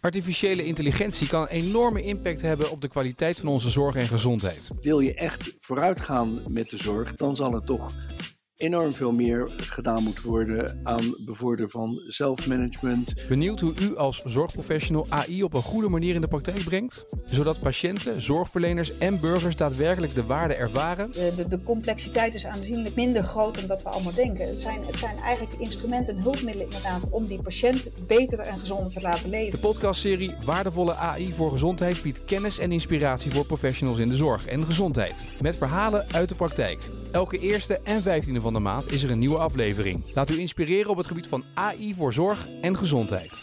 Artificiële intelligentie kan een enorme impact hebben op de kwaliteit van onze zorg en gezondheid. Wil je echt vooruitgaan met de zorg, dan zal het toch enorm veel meer gedaan moet worden aan bevorderen van zelfmanagement. Benieuwd hoe u als zorgprofessional AI op een goede manier in de praktijk brengt? Zodat patiënten, zorgverleners en burgers daadwerkelijk de waarde ervaren? De, de, de complexiteit is aanzienlijk minder groot dan dat we allemaal denken. Het zijn, het zijn eigenlijk instrumenten en hulpmiddelen inderdaad om die patiënt beter en gezonder te laten De leven. podcastserie Waardevolle AI voor Gezondheid biedt kennis en inspiratie voor professionals in de zorg en gezondheid. Met verhalen uit de praktijk. Elke eerste en vijftiende van de maand is er een nieuwe aflevering. Laat u inspireren op het gebied van AI voor zorg en gezondheid.